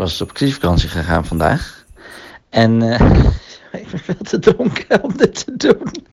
was op crisisvakantie gegaan vandaag. En uh, ik ben veel te dronken om dit te doen.